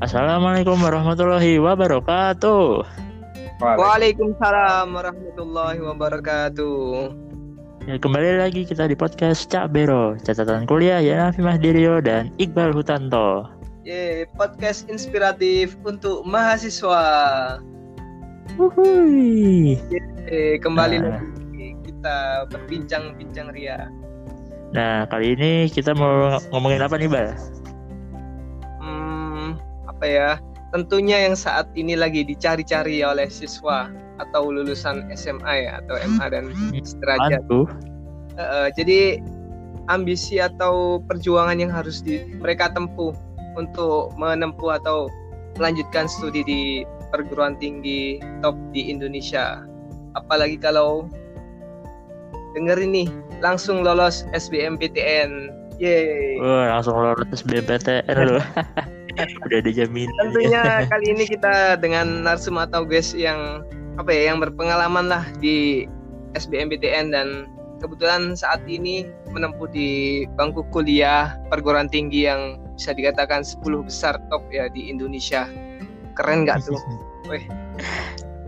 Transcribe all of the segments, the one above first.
Assalamualaikum warahmatullahi wabarakatuh. Waalaikumsalam warahmatullahi wabarakatuh. Ya, kembali lagi kita di podcast Cak Bero, catatan kuliah Yana Mahdirio dan Iqbal Hutanto. Ye, podcast inspiratif untuk mahasiswa. Wuhui. Ye, kembali Nah. lagi kita berbincang-bincang ria. Nah, kali ini kita mau ngomongin apa nih, Bal? Hmm, apa ya? Tentunya yang saat ini lagi dicari-cari oleh siswa atau lulusan SMA ya atau MA dan sederajat. Tuh. Eh, eh, jadi ambisi atau perjuangan yang harus di, mereka tempuh untuk menempuh atau melanjutkan studi di perguruan tinggi top di Indonesia. Apalagi kalau denger ini langsung lolos SBMPTN. Yeay. Wah, langsung lolos BPTN loh. Udah ada jaminan. Tentunya kali ini kita dengan narsum atau guys yang apa ya yang berpengalaman lah di SBMPTN dan kebetulan saat ini menempuh di bangku kuliah perguruan tinggi yang bisa dikatakan 10 besar top ya di Indonesia. Keren nggak tuh? Weh.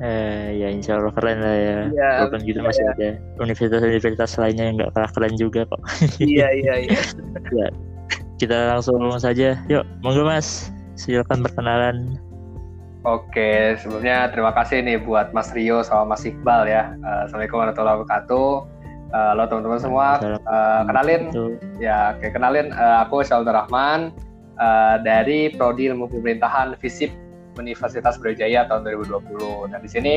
Eh, ya insya Allah keren lah ya. Iya, Walaupun gitu masih ada universitas-universitas lainnya yang nggak kalah keren juga kok. iya iya iya. Kita langsung saja. Yuk, monggo Mas. Silakan perkenalan. Oke, sebelumnya terima kasih nih buat Mas Rio sama Mas Iqbal ya. Eh, Assalamualaikum warahmatullahi wabarakatuh. Eh, halo teman-teman semua. Eh, kenalin, ya, oke kenalin. aku Syaldur Rahman dari Prodi Ilmu Pemerintahan FISIP Universitas Brawijaya tahun 2020. Dan di sini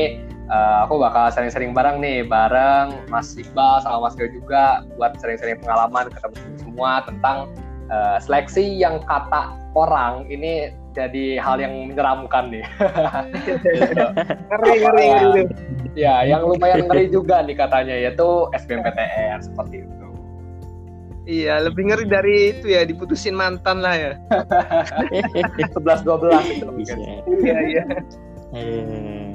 aku bakal sering-sering bareng nih, bareng Mas Iqbal sama Mas Rio juga buat sering-sering pengalaman ketemu semua tentang eh, seleksi yang kata orang ini jadi hal yang menyeramkan nih. Ngeri ngeri ngeri. Ya, yang lumayan ngeri juga nih katanya yaitu SBMPTN seperti itu. Iya, lebih ngeri dari itu ya diputusin mantan lah ya. 11 12 itu mungkin. Iya iya. Eh,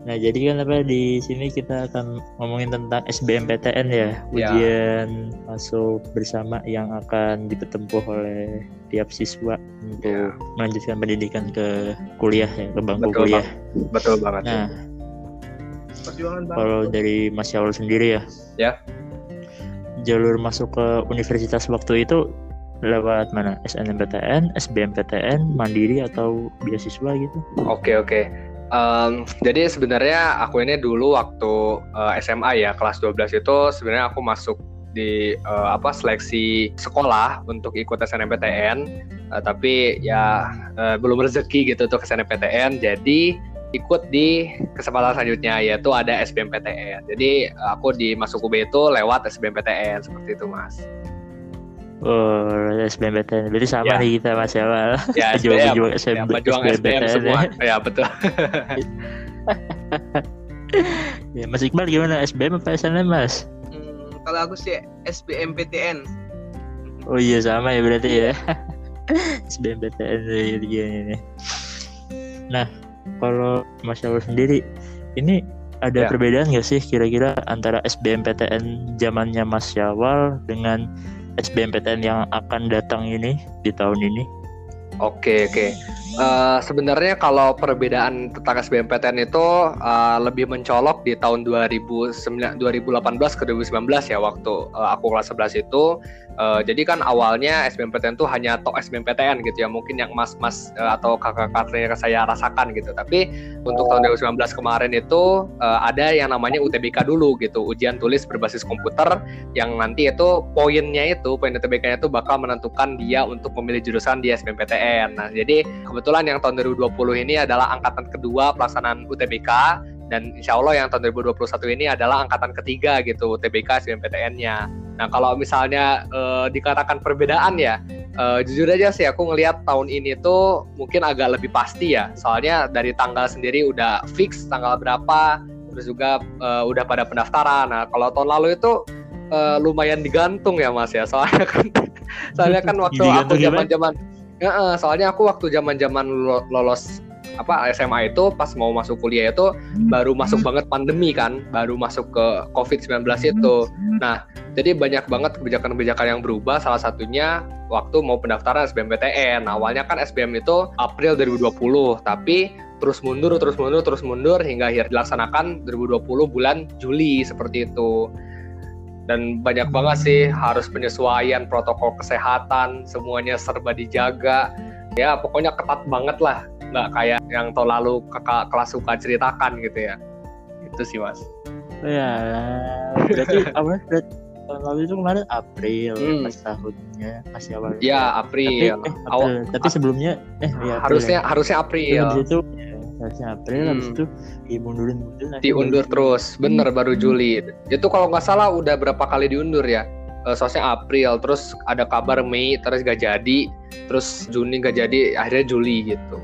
Nah, jadi kan apa di sini kita akan ngomongin tentang SBMPTN ya, Ya. ujian masuk bersama yang akan ditempuh oleh tiap siswa untuk Ya. melanjutkan pendidikan ke kuliah ya, ke bangku Betul, kuliah. Betul banget. Nah, kalau dari Mas Syawal sendiri ya, Ya. jalur masuk ke universitas waktu itu lewat mana? SNMPTN, SBMPTN, mandiri atau beasiswa gitu? Oke, oke. Em, jadi sebenarnya aku ini dulu waktu eh, SMA ya kelas 12 itu sebenarnya aku masuk di eh, apa seleksi sekolah untuk ikut SNMPTN Eh, tapi ya eh, belum rezeki gitu untuk SNMPTN jadi ikut di kesempatan selanjutnya yaitu ada SBMPTN jadi aku di masuk UB itu lewat SBMPTN seperti itu mas Oh, SBMPTN. Berarti sama Ya. nih kita Mas Syawal. ya Pejuang-pejuang SBM SM ya, pejuang SBM SBMPTN semua ya. ya betul Ya, Mas Iqbal gimana SBM apa SNM Mas? Hmm, kalau aku sih SBMPTN. Oh iya sama ya berarti ya. SBMPTN ya, dia ini. Nah, kalau Mas Syawal sendiri ini ada Ya. perbedaan nggak sih kira-kira antara SBMPTN zamannya Mas Syawal dengan SBMPTN yang akan datang ini di tahun ini? Oke oke. Eh, sebenarnya kalau perbedaan tentang SBMPTN itu eh, lebih mencolok di tahun 2009, 2018 ke 2019 ya waktu eh, aku kelas 11 itu. Eh, jadi kan awalnya SBMPTN itu hanya tok SBMPTN gitu ya. Mungkin yang mas-mas eh, atau kakak-kakak saya rasakan gitu. Tapi untuk tahun 2019 kemarin itu eh, ada yang namanya UTBK dulu gitu. Ujian tulis berbasis komputer yang nanti itu poinnya itu poin UTBK-nya itu bakal menentukan dia untuk memilih jurusan di SBMPTN. Nah, jadi yang tahun 2020 ini adalah angkatan kedua pelaksanaan UTBK dan insya Allah yang tahun 2021 ini adalah angkatan ketiga gitu UTBK SBMPTN-nya. Nah, kalau misalnya eh, dikatakan perbedaan ya, eh, jujur aja sih aku ngelihat tahun ini tuh mungkin agak lebih pasti ya. Soalnya dari tanggal sendiri udah fix tanggal berapa, terus juga eh, udah pada pendaftaran. Nah, kalau tahun lalu itu lumayan digantung ya Mas ya. Soalnya kan soalnya kan waktu aku Digantung zaman-zaman Heeh, soalnya aku waktu zaman-zaman lo- lolos apa SMA itu pas mau masuk kuliah itu baru masuk banget pandemi kan, baru masuk ke COVID-19 itu. Nah, jadi banyak banget kebijakan-kebijakan yang berubah. Salah satunya waktu mau pendaftaran SBMPTN. Nah, awalnya kan SBM itu April 2020, tapi terus mundur, terus mundur, terus mundur hingga akhir dilaksanakan 2020 bulan Juli seperti itu. Dan banyak banget sih harus penyesuaian protokol kesehatan, semuanya serba dijaga. Ya pokoknya ketat banget lah, nggak kayak yang tahun lalu kakak kelas suka ceritakan gitu ya. Itu sih mas. Ya, berarti apa? Berarti tahun lalu itu kemarin April Hmm. pas tahunnya masih awal. Ya Tapi, April. eh, April. Awal- tapi sebelumnya eh ya, April harusnya ya. harusnya April. itu harusnya April habis Hmm. itu dimundurin mundurin diundur baru- terus. Bener baru Juli. Itu kalau nggak salah udah berapa kali diundur ya? Eh, soalnya April terus ada kabar Mei terus gak jadi terus Juni gak jadi akhirnya Juli gitu.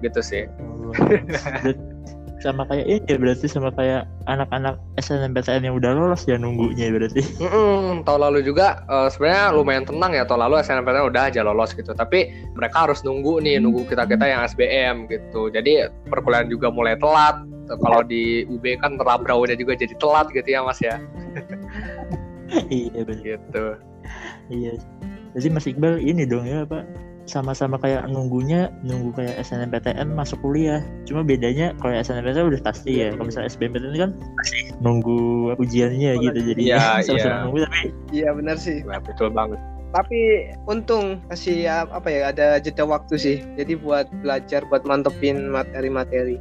Gitu sih. Oh. sama kayak ini ya berarti sama kayak anak-anak SNMPTN yang udah lolos ya nunggunya berarti. Mm-mm, tahun lalu juga eh, sebenarnya lumayan tenang ya tahun lalu SNMPTN udah aja lolos gitu. Tapi mereka harus nunggu nih nunggu kita kita yang SBM gitu. Jadi perkuliahan juga mulai telat. Kalau di UB kan rabraunya juga jadi telat gitu ya mas ya. Iya benar. gitu. Iya. Jadi Mas Iqbal ini dong ya Pak sama-sama kayak nunggunya nunggu kayak SNMPTN masuk kuliah. Cuma bedanya kalau SNMPTN udah pasti ya. Kalau misalnya SBMPTN kan masih nunggu ujiannya gitu. Jadi Iya, sama-sama iya. nunggu tapi Iya benar sih. Nah, betul banget Tapi untung kasih ya, apa ya ada jeda waktu sih. Jadi buat belajar buat mantepin materi-materi.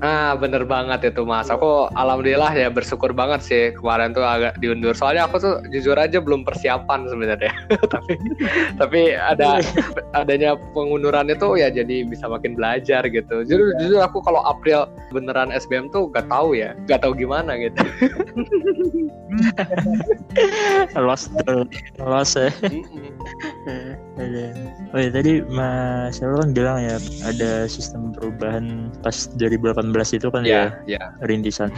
Ah bener banget itu mas. Aku alhamdulillah ya bersyukur banget sih kemarin tuh agak diundur. Soalnya aku tuh jujur aja belum persiapan sebenarnya. tapi tapi ada adanya pengunduran itu ya jadi bisa makin belajar gitu. Jujur jujur aku kalau April beneran SBM tuh gak tahu ya, gak tahu gimana gitu. lost lost ya. Oh ya tadi Mas Syarul kan bilang ya ada sistem perubahan pas 2018 itu kan ya ya, ya. rintisan.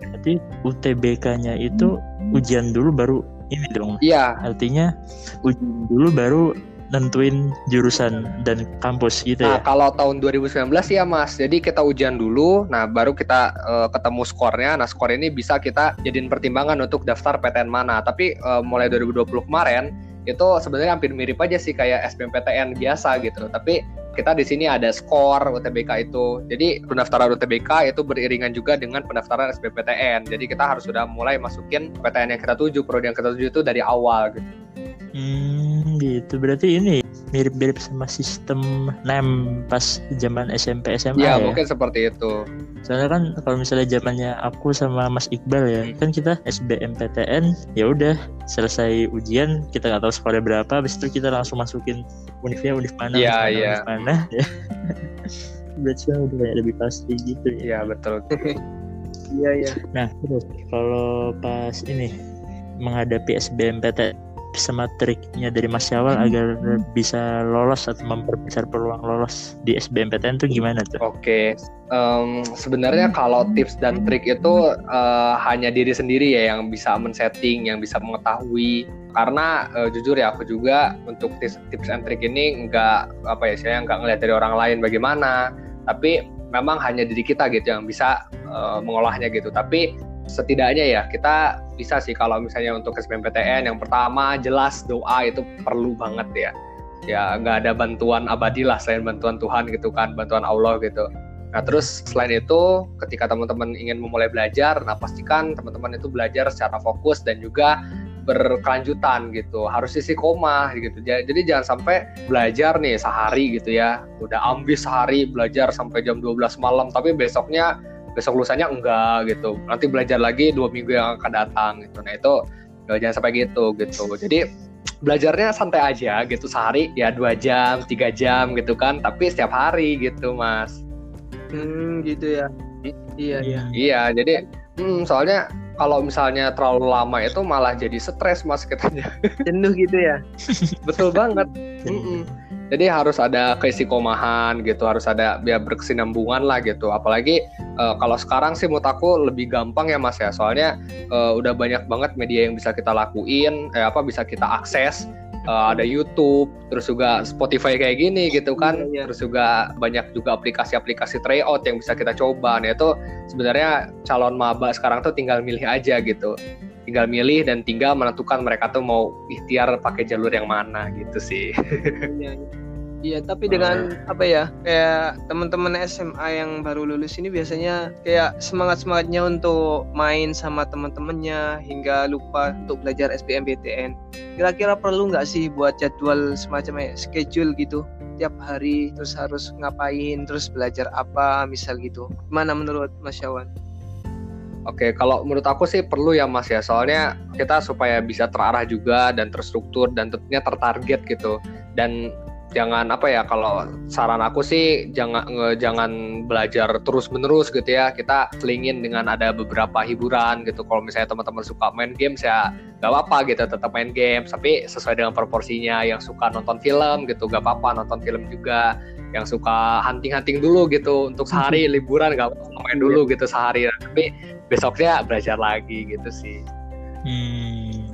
Berarti UTBK-nya itu ujian dulu baru ini dong. Iya, Artinya ujian dulu baru nentuin jurusan dan kampus gitu Nah, ya. kalau tahun 2019 ya Mas. Jadi kita ujian dulu, nah baru kita eh, ketemu skornya. Nah, skor ini bisa kita jadiin pertimbangan untuk daftar PTN mana. Tapi eh, mulai 2020 kemarin itu sebenarnya hampir mirip aja sih kayak SBMPTN biasa gitu. Tapi kita di sini ada skor UTBK itu. Jadi pendaftaran UTBK itu beriringan juga dengan pendaftaran SBMPTN. Jadi kita harus sudah mulai masukin PTN yang kita tuju, prodi yang kita tuju itu dari awal gitu. Hmm, gitu. Berarti ini mirip-mirip sama sistem NEM pas zaman SMP SMA Ya, ya. mungkin seperti itu. Soalnya kan kalau misalnya zamannya aku sama Mas Iqbal ya, Hmm. kan kita SBMPTN ya udah selesai ujian kita nggak tahu skornya berapa, habis itu kita langsung masukin univnya univ mana, univ mana, iya. univ mana ya. Berarti kan udah kayak lebih pasti gitu ya. Iya, betul. Iya iya. Nah, terus kalau pas ini menghadapi SBMPTN sama triknya dari Mas Syawal agar bisa lolos atau memperbesar peluang lolos di SBMPTN tuh gimana tuh? Oke, Em, sebenarnya kalau tips dan trik itu eh, hanya diri sendiri ya yang bisa men-setting, yang bisa mengetahui. Karena eh, jujur ya aku juga untuk tips, tips and trik ini nggak apa ya saya nggak ngeliat dari orang lain bagaimana, tapi memang hanya diri kita gitu yang bisa eh, mengolahnya gitu. Tapi setidaknya ya kita bisa sih kalau misalnya untuk SBMPTN yang pertama jelas doa itu perlu banget ya. Ya nggak ada bantuan abadi lah selain bantuan Tuhan gitu kan bantuan Allah gitu. Nah terus selain itu ketika teman-teman ingin memulai belajar nah pastikan teman-teman itu belajar secara fokus dan juga berkelanjutan gitu. Harus isi koma gitu. Ja- jadi jangan sampai belajar nih sehari gitu ya. Udah ambis sehari belajar sampai jam 12 malam tapi besoknya besok lusanya enggak gitu. Nanti belajar lagi dua minggu yang akan datang gitu. Nah itu eh, jangan sampai gitu gitu. Jadi belajarnya santai aja gitu. Sehari ya dua jam tiga jam gitu kan. Tapi setiap hari gitu mas. Hmm gitu ya. Iya. Iya. iya jadi hmm, soalnya kalau misalnya terlalu lama itu malah jadi stres mas katanya. Jenuh gitu ya. betul banget. Mm-mm. Jadi harus ada keistikomahan gitu, harus ada biar berkesinambungan lah gitu. Apalagi eh, kalau sekarang sih menurut aku lebih gampang ya Mas ya. Soalnya eh, udah banyak banget media yang bisa kita lakuin, eh, apa bisa kita akses. Eh, ada YouTube, terus juga Spotify kayak gini gitu kan. Iya, iya. Terus juga banyak juga aplikasi-aplikasi tryout yang bisa kita coba. Nah itu sebenarnya calon maba sekarang tuh tinggal milih aja gitu. tinggal milih dan tinggal menentukan mereka tuh mau ikhtiar pakai jalur yang mana gitu sih Iya, iya. Iya, tapi dengan apa ya? Kayak teman-teman SMA yang baru lulus ini biasanya kayak semangat-semangatnya untuk main sama teman-temannya hingga lupa untuk belajar SBMPTN. Kira-kira perlu nggak sih buat jadwal semacam schedule gitu? Tiap hari terus harus ngapain, terus belajar apa misal gitu. Gimana menurut Mas Yawan? Oke, kalau menurut aku sih perlu ya Mas ya. Soalnya kita supaya bisa terarah juga dan terstruktur dan tentunya tertarget gitu. Dan jangan apa ya kalau saran aku sih jangan nge, jangan belajar terus menerus gitu ya. Kita selingin dengan ada beberapa hiburan gitu. Kalau misalnya teman-teman suka main games ya nggak apa-apa gitu tetap main games. Tapi sesuai dengan proporsinya yang suka nonton film gitu nggak apa-apa nonton film juga. Yang suka hunting-hunting dulu gitu untuk sehari liburan nggak apa-apa main dulu gitu sehari. Tapi besoknya belajar lagi gitu sih. Hmm.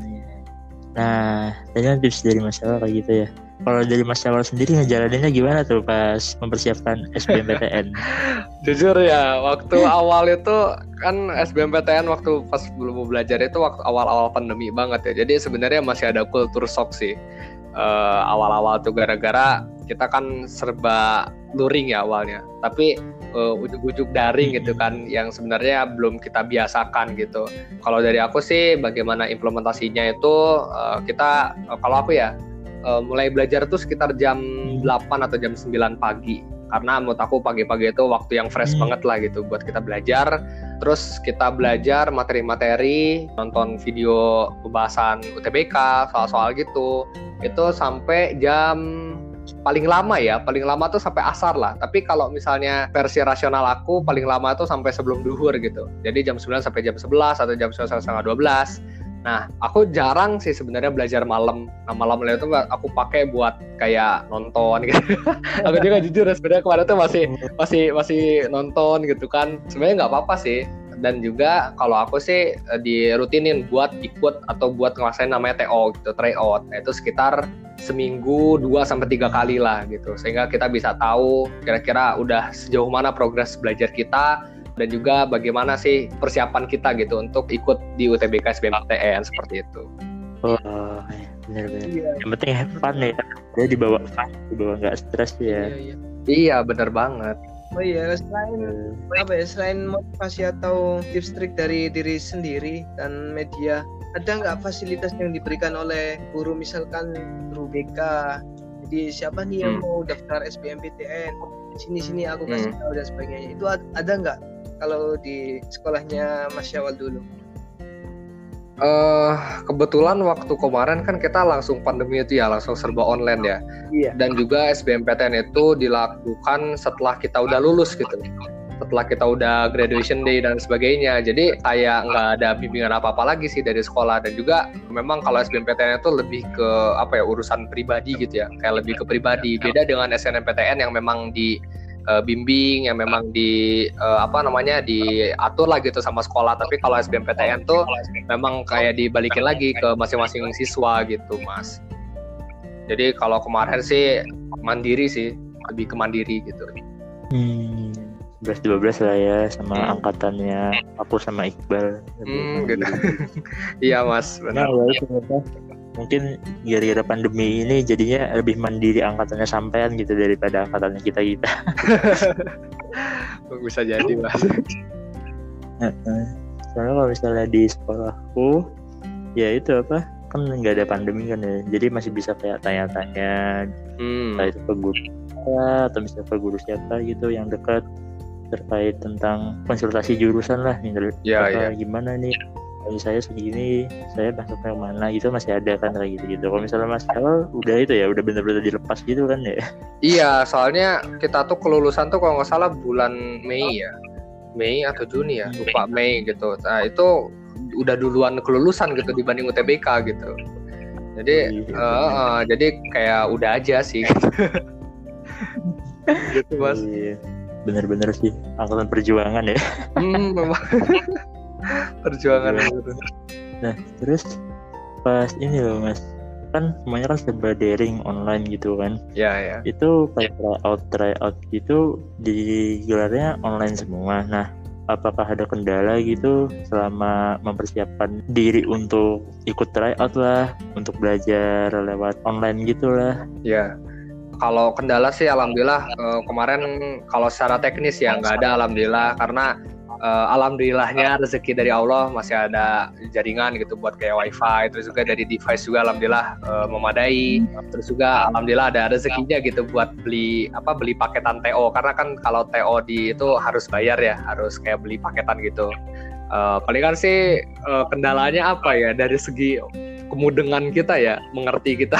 Nah, tadi kan tips dari Mas Awal kayak gitu ya. Kalau dari Mas Awal sendiri ngejalaninnya gimana tuh pas mempersiapkan SBMPTN? Jujur ya, waktu awal itu kan SBMPTN waktu pas belum mau belajar itu waktu awal-awal pandemi banget ya. Jadi sebenarnya masih ada kultur shock sih. Eh, awal-awal tuh gara-gara kita kan serba luring ya awalnya. Tapi eh, ujuk-ujuk daring gitu kan yang sebenarnya belum kita biasakan gitu. Kalau dari aku sih bagaimana implementasinya itu eh, kita eh, kalau aku ya eh, mulai belajar tuh sekitar jam 8 atau jam 9 pagi. Karena menurut aku pagi-pagi itu waktu yang fresh Hmm. banget lah gitu buat kita belajar. Terus kita belajar materi-materi nonton video pembahasan UTBK soal-soal gitu. Itu sampai jam paling lama ya paling lama tuh sampai asar lah. Tapi kalau misalnya versi rasional aku paling lama tuh sampai sebelum duhur gitu. Jadi jam 9 sampai jam 11 atau jam 11 sampai 12 Nah, aku jarang sih sebenarnya belajar malam. Nah, malam itu aku pakai buat kayak nonton gitu. aku juga jujur ya, sebenarnya kemarin tuh masih masih masih nonton gitu kan. Sebenarnya nggak apa-apa sih. Dan juga kalau aku sih eh, dirutinin buat ikut atau buat ngerasain namanya TO gitu, tryout. Nah, itu sekitar seminggu 2 sampai tiga kali lah gitu. Sehingga kita bisa tahu kira-kira udah sejauh mana progres belajar kita dan juga bagaimana sih persiapan kita gitu untuk ikut di UTBK SBMPTN seperti itu. Oh, bener-bener. Iya, Yang penting have fun ya. Dia dibawa fun, dibawa nggak stres iya, ya. iya. Iya, bener banget. Oh iya, selain Eh, apa ya selain motivasi atau tips trik dari diri sendiri dan media ada nggak fasilitas yang diberikan oleh guru misalkan guru BK jadi siapa nih yang Hmm. mau daftar SBMPTN sini sini aku kasih Hmm. tahu dan sebagainya itu ad- ada nggak kalau di sekolahnya Mas Syawal dulu eh kebetulan waktu kemarin kan kita langsung pandemi itu ya langsung serba online ya. iya Dan juga SBMPTN itu dilakukan setelah kita udah lulus gitu. Setelah kita udah graduation day dan sebagainya. Jadi kayak nggak ada bimbingan apa-apa lagi sih dari sekolah dan juga memang kalau SBMPTN itu lebih ke apa ya urusan pribadi gitu ya. Kayak lebih ke pribadi. Beda dengan SNMPTN yang memang di eh, bimbing yang memang di eh, apa namanya diatur lah gitu sama sekolah tapi kalau SBMPTN tuh memang kayak dibalikin lagi ke masing-masing siswa gitu mas jadi kalau kemarin sih mandiri sih lebih ke mandiri gitu Hmm, 11 12 lah ya sama Hmm. angkatannya aku sama Iqbal. Hmm, gitu. iya mas Nah, benar ya apa, mungkin gara-gara pandemi ini jadinya lebih mandiri angkatannya sampean gitu daripada angkatannya kita kita. bisa jadi mas Soalnya kalau misalnya di sekolahku ya itu apa kan nggak ada pandemi kan ya jadi masih bisa kayak tanya-tanya hmm. entah itu ke guru atau misalnya ke guru siapa gitu yang dekat terkait tentang konsultasi jurusan lah nih Ya, apa, ya. gimana nih dari saya segini saya masuk yang mana gitu masih ada kan kayak gitu gitu kalau misalnya mas Awal udah itu ya udah bener-bener dilepas gitu kan ya? Iya soalnya kita tuh kelulusan tuh kalau nggak salah bulan Mei ya. Mei atau Juni ya lupa Mei gitu. Nah itu udah duluan kelulusan gitu dibanding UTBK gitu. Jadi Iya, eh, eh, jadi kayak udah aja sih. Gitu mas. Iya. bener-bener sih angkatan perjuangan ya. Hmm, perjuangan Iya. gitu. Nah, terus pas ini loh mas, kan semuanya kan serba daring online gitu kan. ya ya Itu kayak tryout tryout gitu digelarnya online semua. Nah, apakah ada kendala gitu selama mempersiapkan diri untuk ikut tryout lah, untuk belajar lewat online gitu lah. Ya, kalau kendala sih alhamdulillah uh, kemarin kalau secara teknis ya nggak ada alhamdulillah karena uh, alhamdulillahnya rezeki dari Allah masih ada jaringan gitu buat kayak wifi terus juga dari device juga alhamdulillah uh, memadai. Terus juga alhamdulillah ada rezekinya gitu buat beli apa beli paketan TO karena kan kalau TO di itu harus bayar ya harus kayak beli paketan gitu. Uh, paling kan sih uh, kendalanya apa ya dari segi kemudengan kita ya mengerti kita.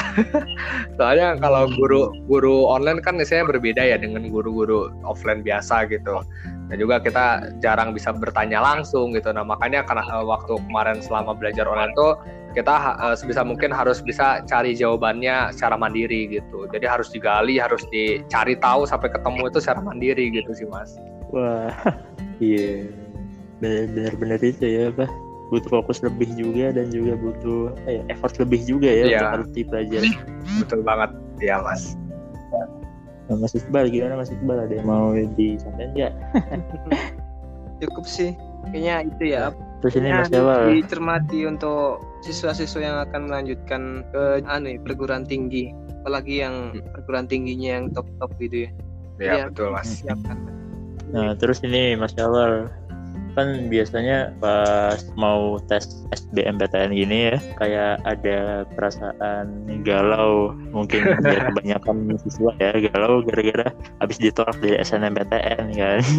Soalnya kalau guru guru online kan biasanya berbeda ya dengan guru-guru offline biasa gitu dan juga kita jarang bisa bertanya langsung gitu. Nah makanya karena uh, waktu kemarin selama belajar online tuh kita uh, sebisa mungkin harus bisa cari jawabannya secara mandiri gitu. Jadi harus digali harus dicari tahu sampai ketemu itu secara mandiri gitu sih mas. Wah iya. Yeah. benar-benar itu ya pak butuh fokus lebih juga dan juga butuh ya effort lebih juga ya yeah. untuk harus dipelajari. Betul banget. Ya mas Mas Iqbal gimana Mas Iqbal ada yang mau disampaikan nggak? Cukup sih, kayaknya itu ya. Terus ini Mas Jawal. Dicermati untuk siswa-siswa yang akan melanjutkan ke anu ya, perguruan tinggi, apalagi yang perguruan tingginya yang top-top gitu ya. Iya betul Mas. Siapkan. Nah terus ini Mas Jawal, kan biasanya pas mau tes SBMPTN gini ya kayak ada perasaan galau. Mungkin ya kebanyakan siswa ya galau gara-gara habis ditolak dari SNMPTN kan.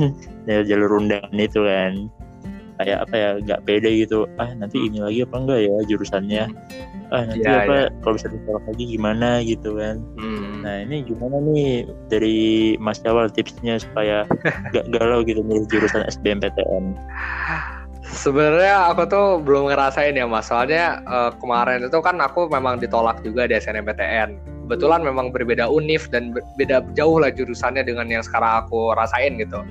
Ya jalur undangan itu kan. Kayak apa ya nggak pede gitu. Ah nanti ini lagi apa enggak ya jurusannya? Ah nanti ya, apa ya. kalau bisa ditolak lagi gimana gitu kan. Hmm. Nah ini gimana nih dari Mas Jawal tipsnya supaya gak galau gitu milih jurusan SBMPTN Sebenarnya aku tuh belum ngerasain ya mas, soalnya uh, kemarin itu kan aku memang ditolak juga di SNMPTN. Kebetulan memang berbeda univ dan beda jauh lah jurusannya dengan yang sekarang aku rasain gitu.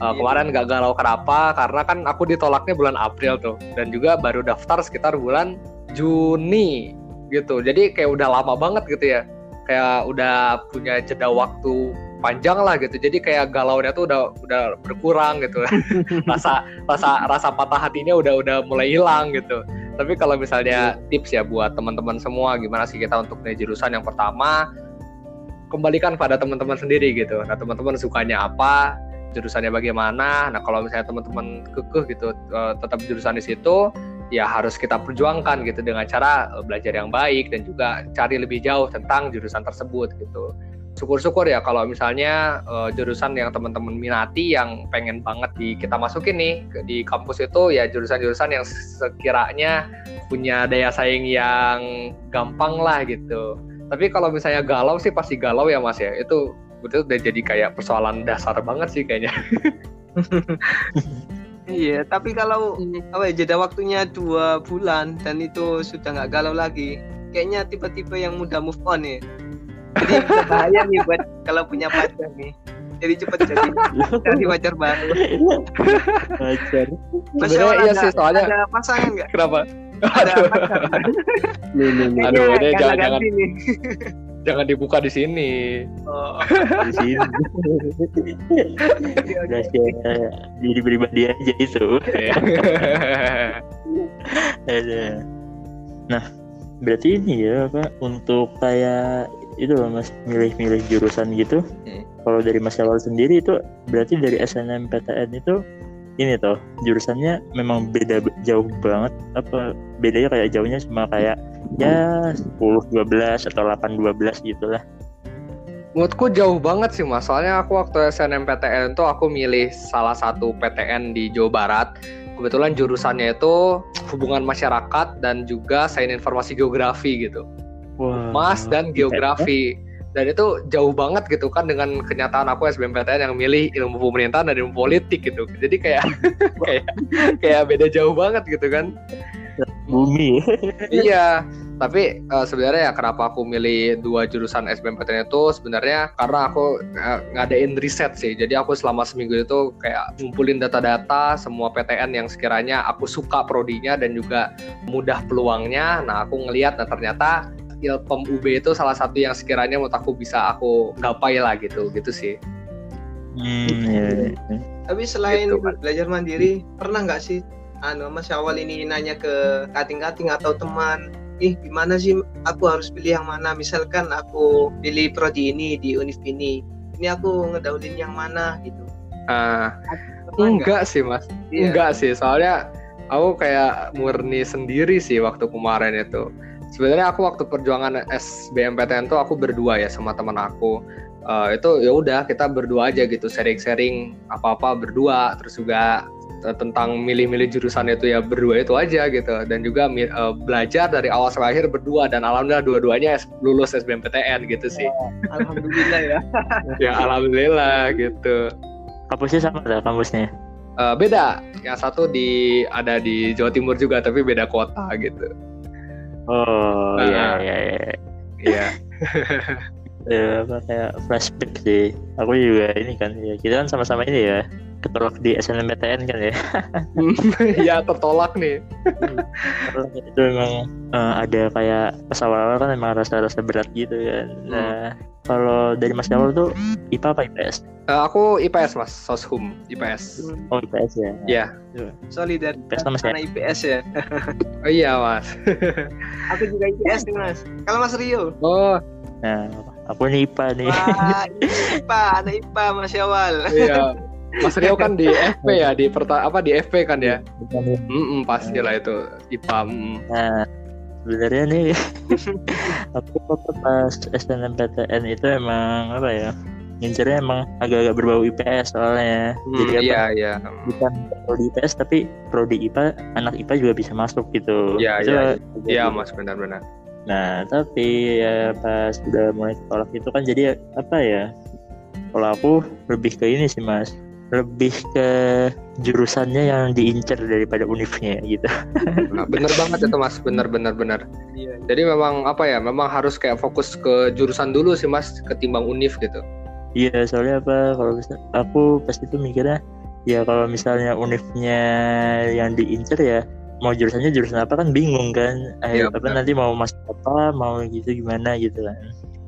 Uh, kemarin gak galau kenapa? Karena kan aku ditolaknya bulan April tuh, dan juga baru daftar sekitar bulan Juni gitu. Jadi kayak udah lama banget gitu ya. Kayak udah punya jeda waktu panjang lah gitu. Jadi kayak galau nya tuh udah udah berkurang gitu. Rasa rasa rasa patah hatinya udah udah mulai hilang gitu. Tapi kalau misalnya tips ya buat teman-teman semua gimana sih kita untuk naik jurusan yang pertama kembalikan pada teman-teman sendiri gitu. Nah teman-teman sukanya apa jurusannya bagaimana. Nah kalau misalnya teman-teman kekeh gitu uh, tetap jurusan di situ ya harus kita perjuangkan gitu dengan cara eh, belajar yang baik dan juga cari lebih jauh tentang jurusan tersebut gitu syukur-syukur ya kalau misalnya uh, jurusan yang teman-teman minati yang pengen banget di kita masukin nih di kampus itu ya jurusan-jurusan yang sekiranya punya daya saing yang gampang lah gitu. Tapi kalau misalnya galau sih pasti galau ya Mas ya. Itu betul udah jadi kayak persoalan dasar banget sih kayaknya. iya, tapi kalau apa ya jeda waktunya dua bulan dan itu sudah nggak galau lagi, kayaknya tipe-tipe yang mudah move on ya. Jadi bahaya nih buat kalau punya pacar nih. Jadi cepet jadi cari pacar baru. Pacar sebenarnya iya sih soalnya ada pasangan nggak? Kenapa? Ada pacar aduh ini jangan jangan dibuka di sini. Oh. di sini. Rahasia diri pribadi aja itu. Nah berarti ini ya pak untuk kayak itu loh mas milih-milih jurusan gitu. Hmm. kalau dari mas Syawal sendiri itu berarti dari SNMPTN itu ini toh jurusannya memang beda jauh banget apa bedanya kayak jauhnya cuma kayak ya 10 12 atau 8 12 gitulah. Menurutku jauh banget sih mas, soalnya aku waktu SNMPTN tuh aku milih salah satu PTN di Jawa Barat. Kebetulan jurusannya itu hubungan masyarakat dan juga sains informasi geografi gitu. Wow. mas dan geografi dan itu jauh banget gitu kan dengan kenyataan aku SBMPTN yang milih ilmu pemerintahan dan ilmu politik gitu. Jadi kayak kayak kayak beda jauh banget gitu kan. Bumi. Iya tapi uh, sebenarnya ya kenapa aku milih dua jurusan SBMPTN itu sebenarnya karena aku uh, ngadain riset sih. Jadi aku selama seminggu itu kayak ngumpulin data-data semua PTN yang sekiranya aku suka prodinya dan juga mudah peluangnya. Nah aku ngelihat nah ternyata Ilpem UB itu salah satu yang sekiranya menurut aku bisa aku gapai lah gitu gitu sih Hmm, iya, iya. Tapi selain Gitu, Mas. belajar mandiri, pernah nggak sih anu Mas awal ini nanya ke kating-kating atau teman, ih gimana sih aku harus pilih yang mana? Misalkan aku pilih prodi ini di univ ini, ini aku ngedaulin yang mana gitu. Ah, Pernah nggak? enggak sih mas, Iya. enggak sih. Soalnya aku kayak murni sendiri sih waktu kemarin itu. Sebenarnya aku waktu perjuangan SBMPTN tuh aku berdua ya sama teman aku. Eh, itu ya udah kita berdua aja gitu sharing-sharing apa-apa berdua. Terus juga eh, tentang milih-milih jurusan itu ya berdua itu aja gitu. Dan juga eh, belajar dari awal sampai akhir berdua. Dan alhamdulillah dua-duanya S- lulus SBMPTN gitu sih. Alhamdulillah ya. ya alhamdulillah gitu. Kampusnya sama lah kampusnya. Eh, beda. Yang satu di ada di Jawa Timur juga tapi beda kota gitu Oh Ah. iya iya iya. iya Ya, apa kayak flashback sih. Aku juga ini kan ya kita kan sama-sama ini ya ketolak di SNMPTN kan ya. ya tertolak nih Karena itu memang eh, ada kayak pas awal-awal kan emang rasa-rasa berat gitu kan. Nah kalau dari Mas Kawal tuh IPA apa IPS? Eh, aku IPS mas soshum IPS Oh IPS ya. Iya. Solidar IPS sama saya. anak IPS ya. oh iya mas Aku juga IPS nih Mas. Kalau Mas Rio, oh Nah aku nih IPA nih. Wah, IPA, anak IPA Mas Syawal. iya Mas Rio kan di FP ya di perta apa di FP kan ya Bukan nih. Mm pastilah itu IPA mm. Nah, sebenarnya nih aku waktu pas SNMPTN itu emang apa ya? Ngincernya emang agak-agak berbau IPS soalnya. Hmm, Jadi apa? iya iya Bukan prodi IPS tapi prodi IPA anak IPA juga bisa masuk gitu. Iya, iya, iya gitu. mas benar-benar Nah, tapi ya pas udah mulai ketolak itu kan jadi apa ya? Kalau aku lebih ke ini sih mas, lebih ke jurusannya yang diincar daripada univnya gitu. Nah, bener banget itu mas bener bener bener Iya. jadi memang apa ya memang harus kayak fokus ke jurusan dulu sih mas ketimbang univ gitu Iya, soalnya apa? Kalau misal aku pas itu mikirnya ya kalau misalnya univnya yang diincar ya mau jurusannya jurusan apa kan bingung kan. Eh, Iya, apa nanti mau masuk apa, mau gitu gimana gitu kan.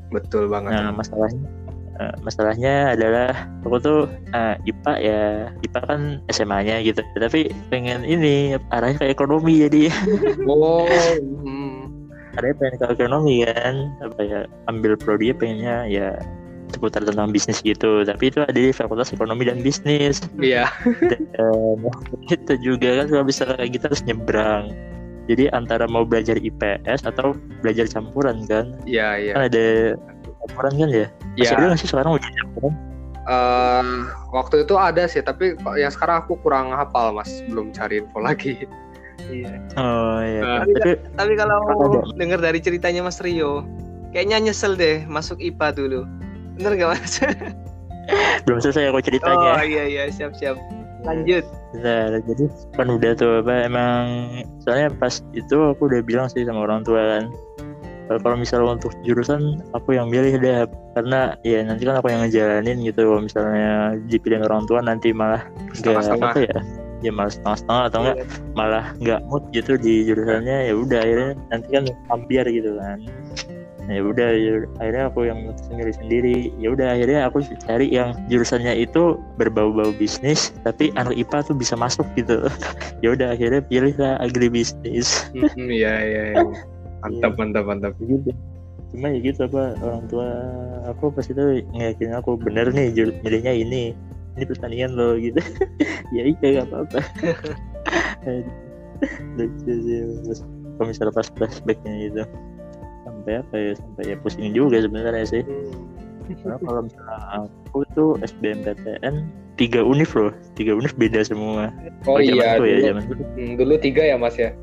betul banget Nah, masalahnya eh, masalahnya adalah aku tuh eh, IPA ya IPA kan SMA-nya gitu. Tapi pengen ini arahnya ke ekonomi jadi. Oh mm. arahnya pengen ke ekonomi kan. Apa ya ambil prodi pengennya ya seputar tentang bisnis gitu. Tapi itu ada di fakultas ekonomi dan bisnis. Iya. Dan itu juga kan kalau bisa kayak gitu harus nyebrang. Jadi antara mau belajar IPS atau belajar campuran kan. Iya iya. Kan ada campuran kan ya masih Iya. ada nggak sih sekarang udah campuran Eh, waktu itu ada sih tapi kok yang sekarang aku kurang hafal mas belum cari info lagi Iya. oh iya Nah, kan. tapi Tapi kalau dengar dari ceritanya Mas Rio, kayaknya nyesel deh masuk IPA dulu. Bener gak Mas? belum selesai aku Oh ceritanya iya iya siap siap. Lanjut. Nah, jadi kan udah tuh apa emang soalnya pas itu aku udah bilang sih sama orang tua kan kalau kalau misalnya untuk jurusan aku yang milih deh karena ya nanti kan aku yang ngejalanin gitu. Kalau misalnya dipilih orang tua nanti malah nggak apa ya ya malah setengah-setengah atau enggak malah nggak mood gitu di jurusannya. Ya udah akhirnya nanti kan hampir gitu kan. Ya udah ya, akhirnya aku yang milih sendiri. Ya udah akhirnya aku cari yang jurusannya itu berbau-bau bisnis tapi anak IPA tuh bisa masuk gitu. Ya udah akhirnya pilih lah agribisnis Mm, iya iya iya. mantap mantap. Mantap gitu cuma ya gitu apa orang tua aku pas itu ngeyakinin aku bener nih milihnya ini ini pertanian loh gitu. Ya iya gak apa-apa. Lucu sih pas kalau misalnya pas flashbacknya gitu. Sampai apa ya sampai ya pusing juga sebenarnya sih. Karena kalau misalnya aku tuh SBMPTN tiga univ loh. Tiga univ beda semua. Oh Kalau iya ya dulu, zaman dulu Hmm, dulu tiga ya mas ya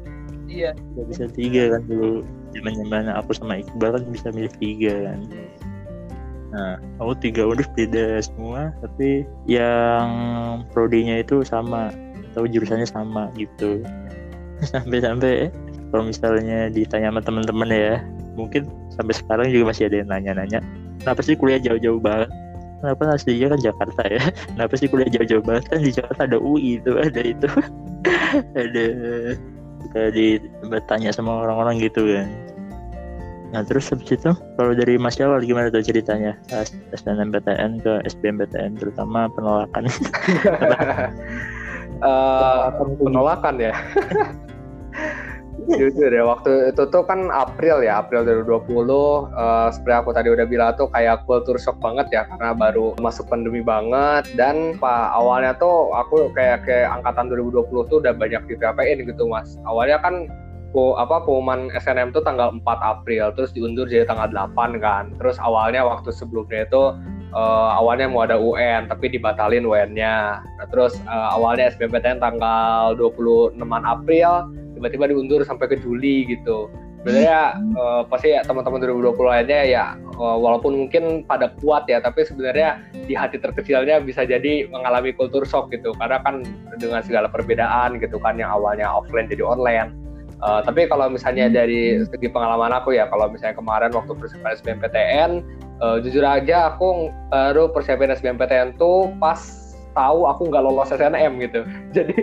Iya. nggak bisa tiga kan dulu. Zaman zaman aku sama Iqbal kan bisa milih tiga kan. Nah aku tiga univ beda semua tapi yang prodinya itu sama. Atau jurusannya sama gitu. Sampai-sampai kalau misalnya ditanya sama teman-teman ya mungkin sampai sekarang juga masih ada yang nanya-nanya kenapa sih kuliah jauh-jauh banget? Kenapa aslinya kan Jakarta ya. Kenapa sih kuliah jauh-jauh banget? Kan di Jakarta ada UI itu ada itu. Ada suka ditanya sama orang-orang gitu kan Nah terus habis itu kalau dari Mas Syawal gimana tuh ceritanya SNMPTN ke SBMPTN terutama penolakan? uh, penolakan ya. Jujur ya waktu itu tuh kan April ya April 2020 uh, seperti aku tadi udah bilang tuh kayak kultur shock banget ya karena baru masuk pandemi banget. Dan pak awalnya tuh aku kayak kayak angkatan 2020 tuh udah banyak di PPN gitu mas. Awalnya kan po, apa pengumuman SNM tuh tanggal 4 April terus diundur jadi tanggal 8 kan. Terus awalnya waktu sebelumnya itu uh, awalnya mau ada UN tapi dibatalin UN-nya nah, terus uh, awalnya SBMPTN tanggal 26 April tiba-tiba diundur sampai ke Juli gitu. Sebenarnya uh, pasti ya teman-teman 2020 lainnya ya uh, walaupun mungkin pada kuat ya tapi sebenarnya di hati terkecilnya bisa jadi mengalami kultur shock gitu. Karena kan dengan segala perbedaan gitu kan yang awalnya offline jadi online. Uh, tapi kalau misalnya dari segi pengalaman aku ya kalau misalnya kemarin waktu persiapan SBMPTN uh, jujur aja aku baru persiapan SBMPTN tuh pas tahu aku nggak lolos SNM gitu. Jadi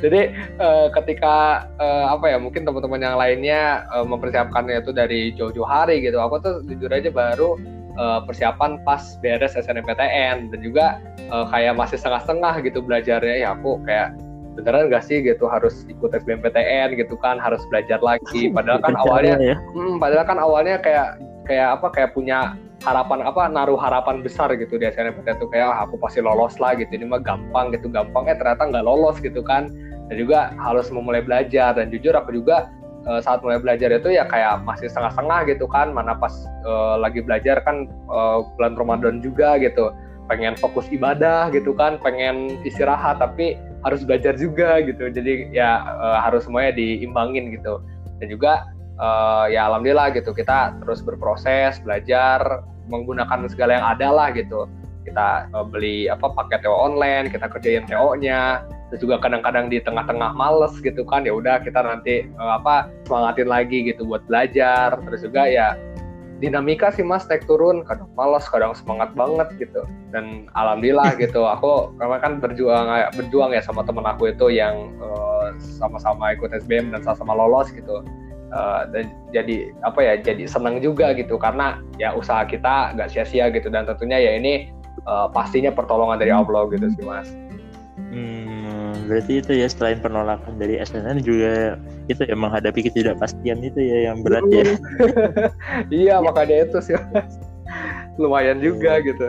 jadi uh, ketika uh, apa ya mungkin teman-teman yang lainnya uh, mempersiapkannya itu dari jauh-jauh hari gitu. Aku tuh jujur aja baru uh, persiapan pas beres SNMPTN dan juga uh, kayak masih setengah-setengah gitu belajarnya ya aku kayak beneran gak sih gitu harus ikut SBMPTN gitu kan harus belajar lagi padahal kan awalnya ya? hmm, padahal kan awalnya kayak kayak apa kayak punya harapan apa naruh harapan besar gitu di SNMPTN tuh kayak ah, aku pasti lolos lah gitu. Ini mah gampang gitu gampang eh ternyata nggak lolos gitu kan. Dan juga harus memulai belajar. Dan jujur aku juga uh, saat mulai belajar itu ya kayak masih setengah-setengah gitu kan. Mana pas uh, lagi belajar kan uh, bulan Ramadan juga gitu. Pengen fokus ibadah gitu kan pengen istirahat tapi harus belajar juga gitu. Jadi ya uh, harus semuanya diimbangin gitu. Dan juga uh, ya alhamdulillah gitu. Kita terus berproses belajar menggunakan segala yang ada lah gitu. Kita uh, beli apa paket TO online kita kerjain TO-nya terus juga kadang-kadang di tengah-tengah males gitu kan ya udah kita nanti uh, apa semangatin lagi gitu buat belajar. Terus juga ya dinamika sih mas naik turun. Kadang malas kadang semangat banget gitu. Dan alhamdulillah gitu aku karena kan berjuang berjuang ya sama temen aku itu yang sama-sama uh, ikut SBM dan sama-sama lolos gitu uh, dan jadi apa ya jadi senang juga gitu karena ya usaha kita nggak sia-sia gitu dan tentunya ya ini uh, pastinya pertolongan dari Allah gitu sih mas. Hmm, berarti itu ya selain penolakan dari SNN juga itu ya menghadapi ketidakpastian itu ya yang berat ya. iya makanya itu sih mas. lumayan juga hmm. gitu.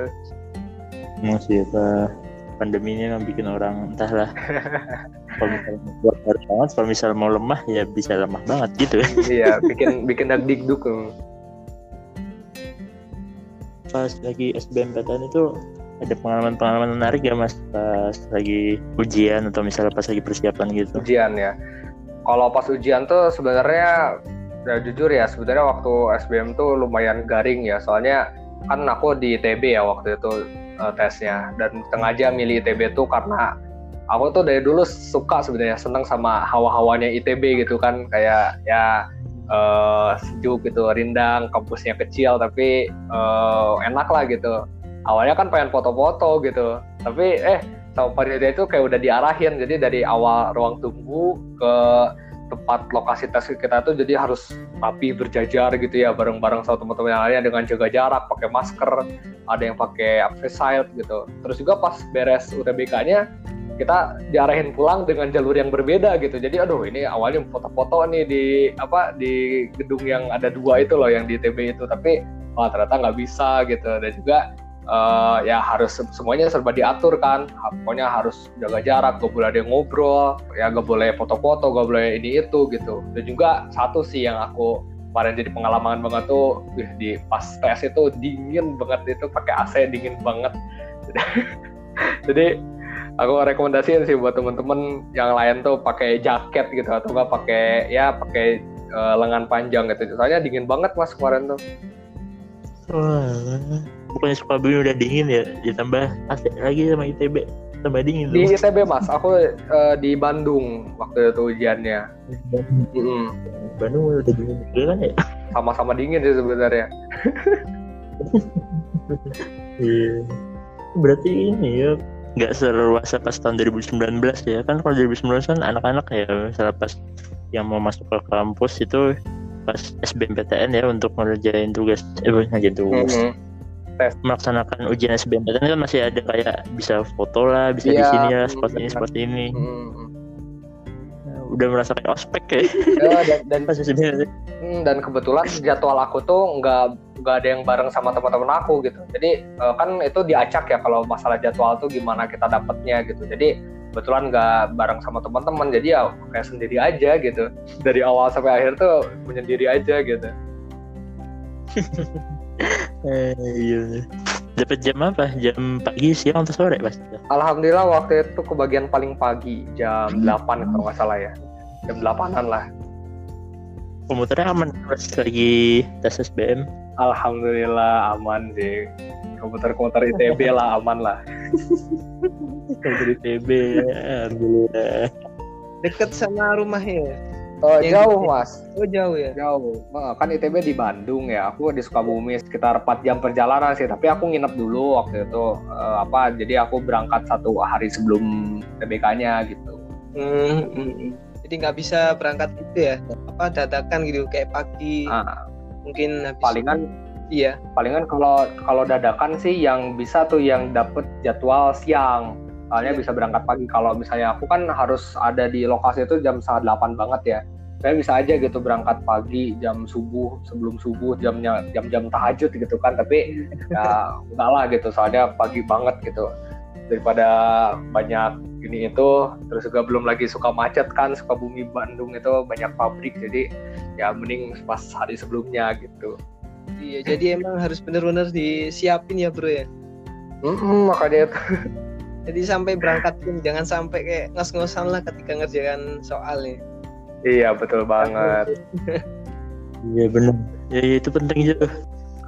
Masih apa pandemi ini yang bikin orang entahlah kalau misalnya harus banget. Kalau misalnya mau lemah ya bisa lemah banget gitu. Iya bikin bikin dikduk pas lagi SBMPTN itu ada pengalaman-pengalaman menarik ya mas? Pas lagi ujian atau misalnya pas lagi persiapan gitu. Ujian ya. Kalau pas ujian tuh sebenarnya ya jujur ya sebenarnya waktu SBM tuh lumayan garing ya. Soalnya kan aku di TB ya waktu itu uh, tesnya. Dan sengaja milih ITB tuh karena aku tuh dari dulu suka sebenarnya seneng sama hawa-hawanya ITB gitu kan. Kayak ya uh, sejuk gitu rindang kampusnya kecil tapi uh, enak lah gitu. Awalnya kan pengen foto-foto gitu. Tapi eh sama panitia itu kayak udah diarahin. Jadi dari awal ruang tunggu ke tempat lokasi tes kita tuh jadi harus rapi berjajar gitu ya bareng-bareng sama teman-teman yang lainnya dengan jaga jarak pakai masker ada yang pakai face shield gitu. Terus juga pas beres UTBK-nya kita diarahin pulang dengan jalur yang berbeda gitu. Jadi aduh ini awalnya foto-foto nih di apa di gedung yang ada dua itu loh yang di TB itu. Tapi wah ternyata nggak bisa gitu. Dan juga uh, ya harus semuanya serba diatur kan. Pokoknya harus jaga jarak gak boleh ada yang ngobrol ya gak boleh foto-foto gak boleh ini itu gitu. Dan juga satu sih yang aku kemarin jadi pengalaman banget tuh di pas tes itu dingin banget itu pakai AC dingin banget. Jadi aku rekomendasiin sih buat temen-temen yang lain tuh pakai jaket gitu atau enggak pakai ya pakai uh, lengan panjang gitu. Soalnya dingin banget mas kemarin tuh. Bukannya Sukabumi udah dingin ya? Ditambah AC lagi sama ITB tambah dingin di tuh. ITB mas. Aku uh, di Bandung waktu itu ujiannya. Mm. Bandung udah dingin juga kan ya? Sama-sama dingin sih sebenarnya. Iya. Berarti ini ya nggak seluasa pas tahun 2019 ya. Kan kalau 2019 kan anak-anak ya misalnya pas yang mau masuk ke kampus itu pas SBMPTN ya untuk ngerjain tugas eh bukan ngerjain tugas. Mhm. melaksanakan ujian SBMPTN kan masih ada kayak bisa foto lah bisa di Iya, sini ya hmm, seperti ini seperti ini. Mhm. Nah, udah merasa kayak ospek kayak Ya, dan, dan pas SBMPTN Hmm, dan kebetulan jadwal aku tuh nggak nggak ada yang bareng sama teman-teman aku gitu. Jadi eh, kan itu diacak ya kalau masalah jadwal tuh gimana kita dapetnya gitu. Jadi kebetulan nggak bareng sama teman-teman jadi ya kayak sendiri aja gitu. Dari awal sampai akhir tuh menyendiri aja gitu. eh, iya dapat jam apa jam pagi siang atau sore pas Alhamdulillah waktu itu kebagian paling pagi jam 8 kalau nggak salah ya. Jam 8-an lah. komputernya aman pas lagi tes SBM Alhamdulillah aman sih. Komputer-komputer ITB lah aman lah. komputer TB alhamdulillah Deket sama rumahnya. ya? Oh, Yang jauh mas. Oh jauh ya. Jauh. Kan ITB di Bandung ya. Aku di Sukabumi sekitar 4 jam perjalanan sih. Tapi aku nginep dulu waktu itu. Eh, apa? Jadi aku berangkat satu hari sebelum TBK-nya gitu. Hmm, hmm, hmm. Jadi nggak bisa berangkat itu ya? Apa dadakan gitu kayak pagi Nah, mungkin habis palingan iya. palingan kalau kalau dadakan sih yang bisa tuh yang dapet jadwal siang. Soalnya bisa berangkat pagi. Kalau misalnya aku kan harus ada di lokasi itu jam setengah delapan banget ya. Saya bisa aja gitu berangkat pagi jam subuh sebelum subuh jamnya jam-jam tahajud gitu kan. Tapi ya enggak lah gitu. Soalnya pagi banget gitu. Daripada banyak ini itu terus juga belum lagi suka macet kan suka bumi Bandung itu banyak pabrik jadi ya mending pas hari sebelumnya gitu. Iya, jadi emang harus benar-benar disiapin ya bro ya. Mm-mm, makanya itu Jadi sampai berangkat pun jangan sampai kayak ngos-ngosan lah ketika ngerjakan soalnya. Iya betul banget. iya benar ya, ya, itu penting juga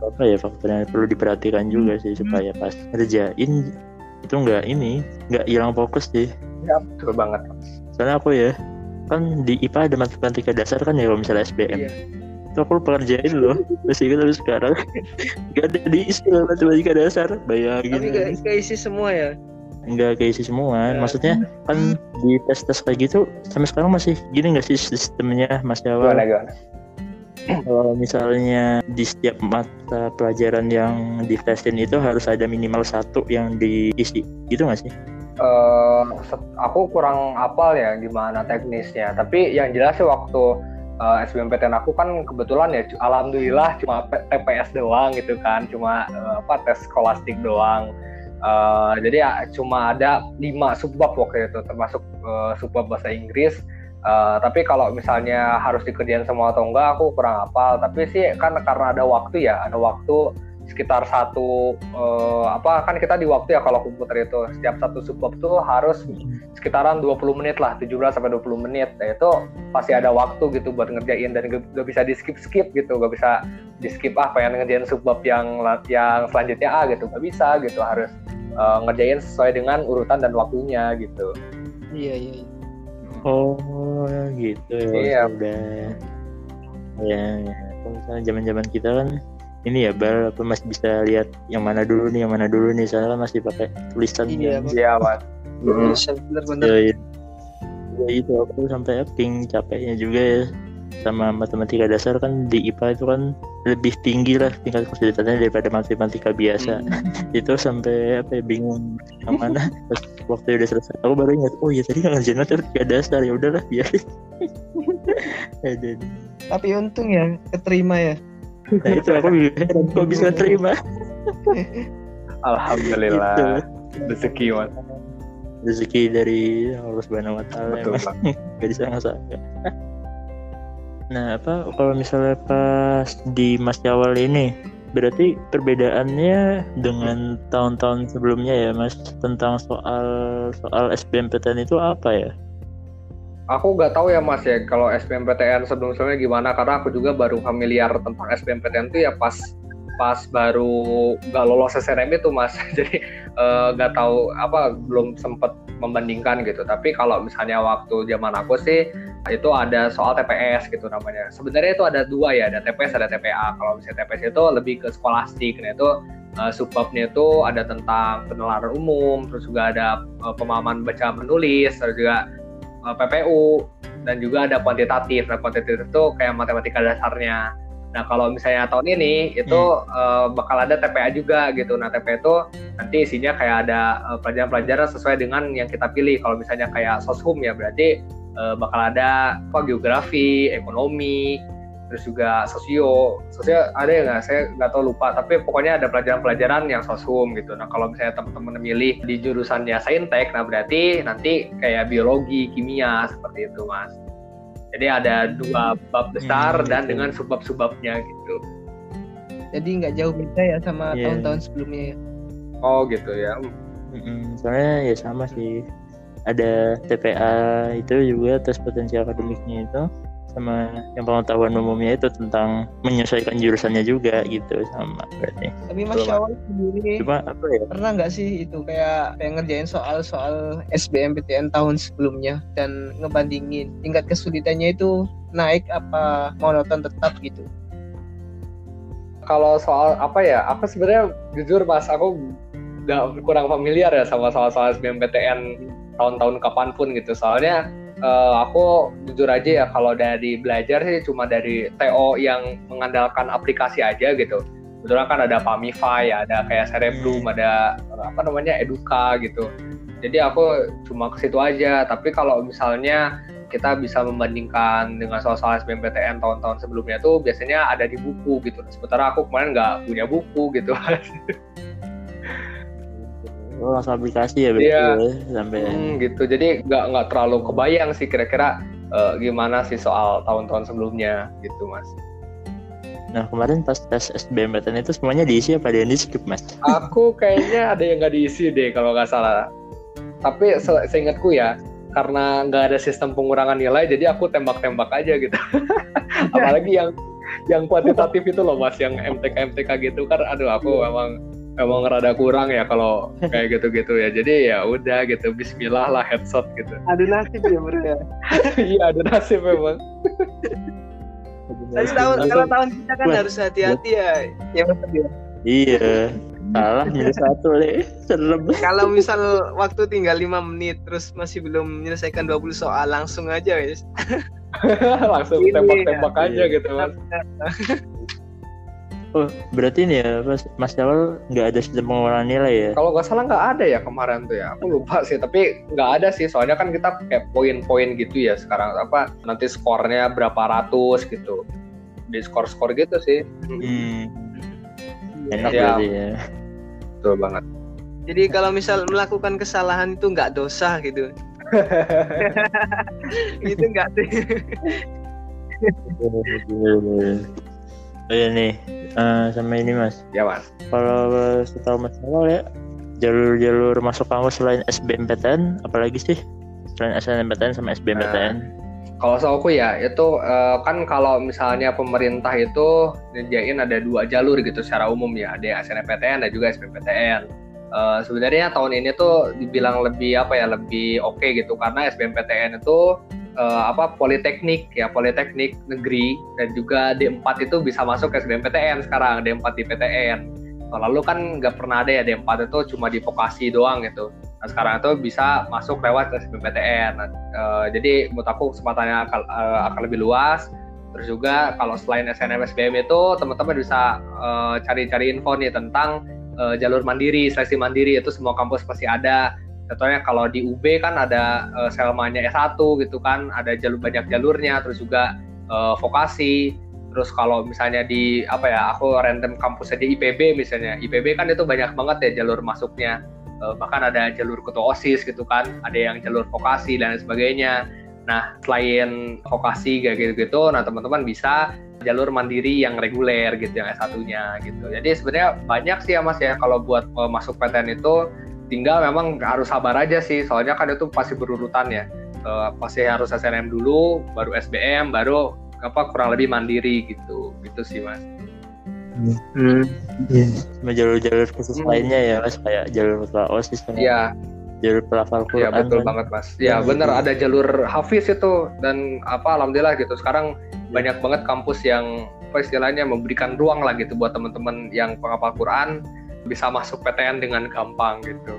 apa ya faktornya perlu diperhatikan juga sih supaya pas ngerjain itu nggak ini nggak hilang fokus sih Iya betul banget. soalnya aku ya kan di IPA ada matematika dasar kan ya kalau misalnya SBM Iya. itu aku lupa ngerjain loh masih ingat sampai sekarang gak ada di istilah matematika dasar bayangin Tapi gak, keisi semua ya. nggak keisi semua Ya. maksudnya kan di tes tes kayak gitu sampai sekarang masih gini nggak sih sistemnya Mas Jawa Gimana gimana? kalau misalnya di setiap mata pelajaran yang ditesin itu harus ada minimal satu yang diisi gitu nggak sih set- aku kurang apal ya gimana teknisnya. Tapi yang jelas sih waktu eh, SBMPTN aku kan kebetulan ya, alhamdulillah cuma TPS doang gitu kan, cuma eh, apa tes skolastik doang. Eh, jadi ya cuma ada lima subbab waktu itu, termasuk eh, subbab bahasa Inggris. Eh, tapi kalau misalnya harus dikerjain semua atau enggak, aku kurang hafal. Tapi sih kan karena ada waktu ya, ada waktu sekitar satu eh, apa kan kita di waktu ya kalau komputer itu setiap satu subbab tuh harus sekitaran 20 menit lah 17 sampai 20 menit nah, itu pasti ada waktu gitu buat ngerjain dan gak, bisa di skip skip gitu gak bisa di skip ah pengen ngerjain subbab yang yang selanjutnya ah gitu gak bisa gitu harus eh, ngerjain sesuai dengan urutan dan waktunya gitu Iya iya. iya. Oh gitu ya Iya. udah ya, ya. kalau misalnya zaman zaman kita kan ini ya bal apa masih bisa lihat yang mana dulu nih yang mana dulu nih soalnya masih pakai tulisan Iya, kan. Iya mas Bisa benar-benar. ya, ya. ya itu aku sampai ping capeknya juga ya sama matematika dasar kan di IPA itu kan lebih tinggi lah tingkat kesulitannya daripada matematika biasa. Itu sampai apa ya bingung yang mana. Pas waktu udah selesai aku baru ingat oh iya tadi nggak ngerjain matematika dasar ya udahlah biarin. Aduh. Tapi untung ya keterima ya. nah itu aku kok bisa terima. Alhamdulillah. Gitu. rezeki mas. Rezeki dari Allah Subhanahu Wa Taala gak disangka-sangka nah apa kalau misalnya pas di Mas Jawal ini berarti perbedaannya dengan tahun-tahun sebelumnya ya Mas? Tentang soal soal SBMPTN itu apa ya? Aku nggak tahu ya Mas ya kalau SBMPTN sebelum-sebelumnya gimana karena aku juga baru familiar tentang SBMPTN itu ya pas pas baru nggak lolos SNM itu Mas. Jadi eh, nggak tahu apa belum sempet membandingkan gitu tapi kalau misalnya waktu zaman aku sih itu ada soal TPS gitu namanya sebenarnya itu ada dua ya ada TPS ada TPA kalau misalnya TPS itu lebih ke skolastik nah itu eh, subbabnya itu ada tentang penelaran umum terus juga ada eh, pemahaman baca menulis terus juga uh, PPU dan juga ada kuantitatif. Nah, kuantitatif itu kayak matematika dasarnya. Nah, kalau misalnya tahun ini itu hmm. uh, bakal ada TPA juga gitu. Nah, TPA itu nanti isinya kayak ada uh, pelajaran-pelajaran sesuai dengan yang kita pilih. Kalau misalnya kayak soshum ya berarti uh, bakal ada apa geografi, ekonomi, terus juga sosio. Sosio ada ya nggak? Saya nggak tahu lupa. Tapi pokoknya ada pelajaran-pelajaran yang soshum gitu. Nah, kalau misalnya teman-teman milih di jurusannya saintek, nah berarti nanti kayak biologi, kimia seperti itu, Mas. Jadi ada dua bab besar hmm, dan gitu. dengan subbab-subbabnya gitu. Jadi nggak jauh beda ya sama yeah. tahun-tahun sebelumnya ya. Oh gitu ya. Mm-mm, soalnya ya sama sih. Ada TPA itu juga tes potensi akademiknya itu sama yang pengetahuan umumnya itu tentang menyesuaikan jurusannya juga gitu sama berarti. Tapi Mas Syawal sendiri Cuma apa ya? Pernah nggak sih itu kayak kayak ngerjain soal-soal SBMPTN tahun sebelumnya dan ngebandingin tingkat kesulitannya itu naik apa monoton tetap gitu? Kalau soal apa ya? Aku sebenarnya jujur Mas, aku kurang familiar ya sama soal-soal SBMPTN tahun-tahun kapan pun gitu. Soalnya uh, aku jujur aja ya kalau dari belajar sih cuma dari TO yang mengandalkan aplikasi aja gitu. Kebetulan kan ada Pamify, ada kayak Cerebrum, hmm. ada apa namanya Eduka gitu. Jadi aku cuma ke situ aja. Tapi kalau misalnya kita bisa membandingkan dengan soal-soal SBMPTN tahun-tahun sebelumnya tuh biasanya ada di buku gitu. Sementara aku kemarin nggak punya buku gitu. Oh, langsung aplikasi ya iya. ya, sampai hmm, gitu. Jadi nggak nggak terlalu kebayang sih kira-kira uh, gimana sih soal tahun-tahun sebelumnya gitu, Mas. Nah kemarin pas tes SBMPTN itu semuanya diisi apa ada yang di skip mas? Aku kayaknya ada yang nggak diisi deh kalau nggak salah. Tapi se seingatku ya karena nggak ada sistem pengurangan nilai jadi aku tembak-tembak aja gitu. Apalagi yang yang kuantitatif itu loh mas yang MTK MTK gitu kan aduh aku memang emang rada kurang ya kalau kayak gitu-gitu ya. Jadi ya udah gitu Bismillah lah headshot gitu. Ada nasib ya bro ya? Iya ada nasib memang. Tapi tahun kalau tahun kita kan harus hati-hati ya ya betul ya iya. Salah minus satu deh serem. Kalau misal waktu tinggal lima menit terus masih belum menyelesaikan 20 soal langsung aja wes. Langsung tembak-tembak aja gitu mas Oh, berarti ini ya, Mas, Mas Jawal nggak ada sistem pengurangan nilai ya? Kalau nggak salah nggak ada ya kemarin tuh ya. Aku lupa sih, tapi nggak ada sih. Soalnya kan kita kayak poin-poin gitu ya sekarang. Apa nanti skornya berapa ratus gitu. Di skor-skor gitu sih. Hmm. Enak ya. berarti ya. Betul banget. Jadi kalau misal melakukan kesalahan itu nggak dosa gitu. itu nggak sih. Oh iya nih, uh, sama ini mas. Ya mas. Kalau setahu mas Nawal ya, jalur-jalur masuk kampus selain SBMPTN, apalagi sih? Selain SNMPTN sama SBMPTN? Nah, kalau aku ya, itu uh, kan kalau misalnya pemerintah itu nyediain ada dua jalur gitu secara umum ya, ada yang SNMPTN dan juga SBMPTN. Uh, sebenarnya tahun ini tuh dibilang lebih apa ya lebih oke okay gitu karena SBMPTN itu uh, apa politeknik ya politeknik negeri dan juga D4 itu bisa masuk ke SBMPTN sekarang D4 di PTN. Lalu kan nggak pernah ada ya D4 itu cuma di vokasi doang gitu. Nah sekarang itu bisa masuk lewat SBMPTN. Nah, uh, jadi menurut aku kesempatannya akan, uh, akan lebih luas. Terus juga kalau selain SNM SBM itu teman-teman bisa cari-cari uh, info nih tentang uh, jalur mandiri, seleksi mandiri itu semua kampus pasti ada contohnya kalau di UB kan ada uh, selmanya S1 gitu kan ada jalur banyak jalurnya terus juga uh, vokasi. Terus kalau misalnya di apa ya aku random kampus aja IPB misalnya. IPB kan itu banyak banget ya jalur masuknya. Uh, bahkan ada jalur ketua OSIS gitu kan ada yang jalur vokasi dan sebagainya. Nah selain vokasi kayak gitu-gitu nah teman-teman bisa jalur mandiri yang reguler gitu yang S1-nya gitu. Jadi sebenarnya banyak sih ya Mas ya kalau buat masuk PTN itu tinggal memang harus sabar aja sih soalnya kan itu pasti berurutan ya uh, pasti harus SNM dulu baru SBM baru apa kurang lebih mandiri gitu gitu sih mas hmm. yeah. jalur-jalur khusus hmm. lainnya ya mas kayak jalur osis kan iya jalur pelafal Quran ya betul kan? banget mas ya, ya bener ada jalur hafiz itu dan apa alhamdulillah gitu sekarang ya. banyak banget kampus yang apa istilahnya memberikan ruang lah gitu buat teman-teman yang penghafal Quran bisa masuk PTN dengan gampang gitu.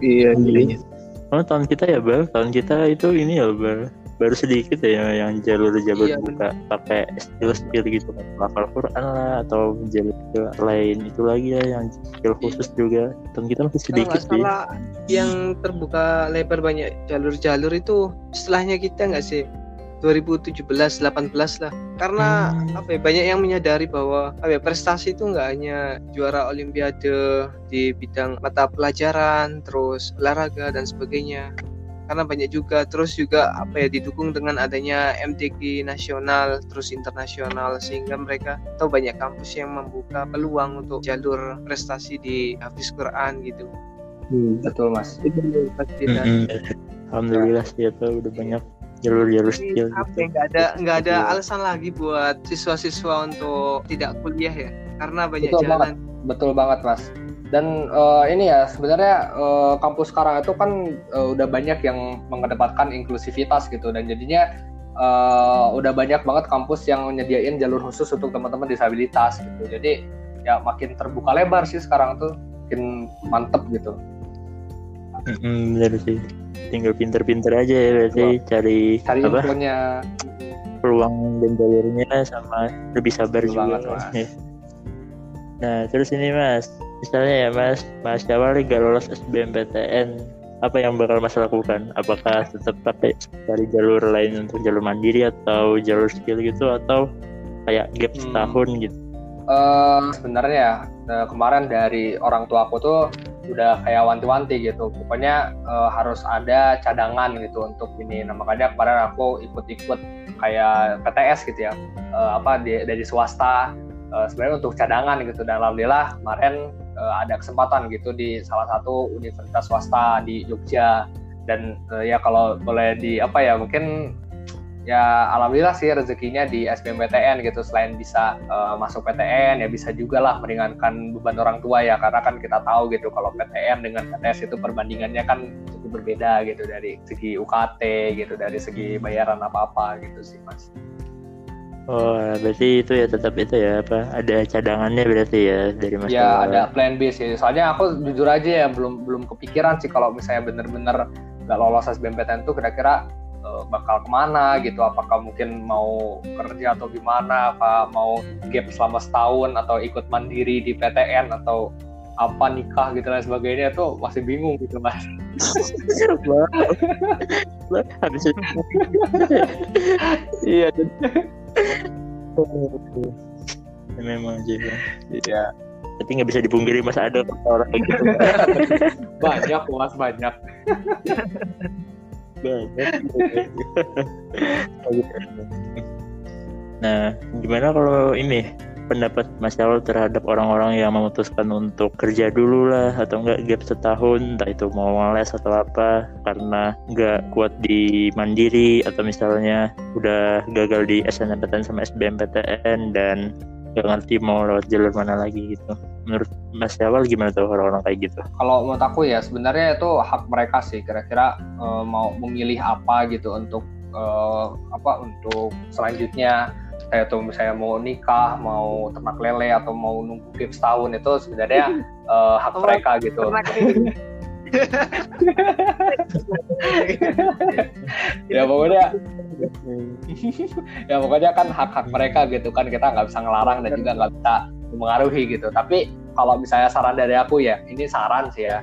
Iya, iya. Oh tahun kita ya Bal, tahun kita itu ini ya Bal, baru sedikit ya yang jalur-jalur Iya, buka. Pakai skill-skill gitu kan hafal Quran lah atau jalur lain itu lagi ya yang skill khusus juga. Dan kita masih sedikit sih. salah yang terbuka lebar banyak jalur-jalur itu setelahnya kita nggak sih 2017 18 lah. Karena Hmm. apa ya banyak yang menyadari bahwa apa ya, prestasi itu nggak hanya juara olimpiade di bidang mata pelajaran terus olahraga dan sebagainya. Karena banyak juga terus juga apa ya didukung dengan adanya MTQ nasional terus internasional sehingga mereka tahu banyak kampus yang membuka peluang untuk jalur prestasi di Hafiz Quran gitu. Betul mas. Itu pasti dan Mm-mm. Alhamdulillah sih itu udah banyak jalur-jalur skill gitu. ya, nggak ada nggak ada alasan lagi buat siswa-siswa untuk tidak kuliah ya? Karena banyak Betul jalan. Betul banget mas. Dan eh, ini ya sebenarnya eh, kampus sekarang itu kan eh, udah banyak yang mengedepankan inklusivitas gitu. Dan jadinya eh, udah banyak banget kampus yang nyediain jalur khusus untuk teman-teman disabilitas gitu. Jadi ya makin terbuka lebar sih sekarang tuh. Makin mantep gitu. Mm-mm, bener sih tinggal pinter-pinter aja ya berarti cari, cari apa infonya peluang dan jalurnya sama lebih sabar Betul juga banget, Mas. Ya. nah terus ini mas misalnya ya mas mas nih gak lolos SBMPTN apa yang bakal mas lakukan apakah tetap pakai cari jalur lain untuk jalur mandiri atau jalur skill gitu atau kayak gap Hmm. setahun gitu Eh, sebenarnya eh, kemarin dari orang tua aku tuh udah kayak wanti-wanti gitu. Pokoknya eh, harus ada cadangan gitu untuk ini. Nah makanya kemarin aku ikut-ikut kayak PTS gitu ya. Eh, apa di, dari swasta. Eh, sebenarnya untuk cadangan gitu. Dan alhamdulillah kemarin eh, ada kesempatan gitu di salah satu universitas swasta di Jogja. Dan eh, ya kalau boleh di apa ya mungkin ya alhamdulillah sih rezekinya di SBMPTN gitu. Selain bisa eh, masuk PTN ya bisa juga lah meringankan beban orang tua ya. Karena kan kita tahu gitu kalau PTN dengan PTS itu perbandingannya kan cukup berbeda gitu dari segi UKT gitu dari segi bayaran apa apa gitu sih mas. Oh berarti itu ya tetap itu ya apa ada cadangannya berarti ya dari mas ya ada plan B sih. Soalnya aku jujur aja ya belum belum kepikiran sih kalau misalnya bener-bener nggak lolos SBMPTN tuh kira-kira eh, bakal ke mana gitu apakah mungkin mau kerja atau gimana apa mau gap selama setahun atau ikut mandiri di PTN atau apa nikah gitu dan sebagainya tuh masih bingung gitu mas. Habis itu iya Ya, memang sih Bang. iya. Tapi nggak bisa dipungkiri mas ada orang kayak gitu. Banyak mas banyak banyak nah gimana kalau ini pendapat Mas Syawal terhadap orang-orang yang memutuskan untuk kerja dulu lah atau enggak gap setahun entah itu mau les atau apa karena nggak kuat di mandiri atau misalnya udah gagal di SNMPTN sama SBMPTN dan nggak ngerti mau lewat jalur mana lagi gitu. Menurut Mas Syawal gimana tuh orang-orang kayak gitu? Kalau menurut aku ya sebenarnya itu hak mereka sih. Kira-kira eh, mau memilih apa gitu untuk eh, apa untuk selanjutnya. Kayak tuh misalnya mau nikah mau ternak lele atau mau nunggu gap setahun itu sebenarnya eh, hak mereka gitu. ya pokoknya ya pokoknya kan hak-hak mereka gitu kan. Kita nggak bisa ngelarang dan juga nggak bisa mengaruhi gitu. Tapi kalau misalnya saran dari aku ya ini saran sih ya.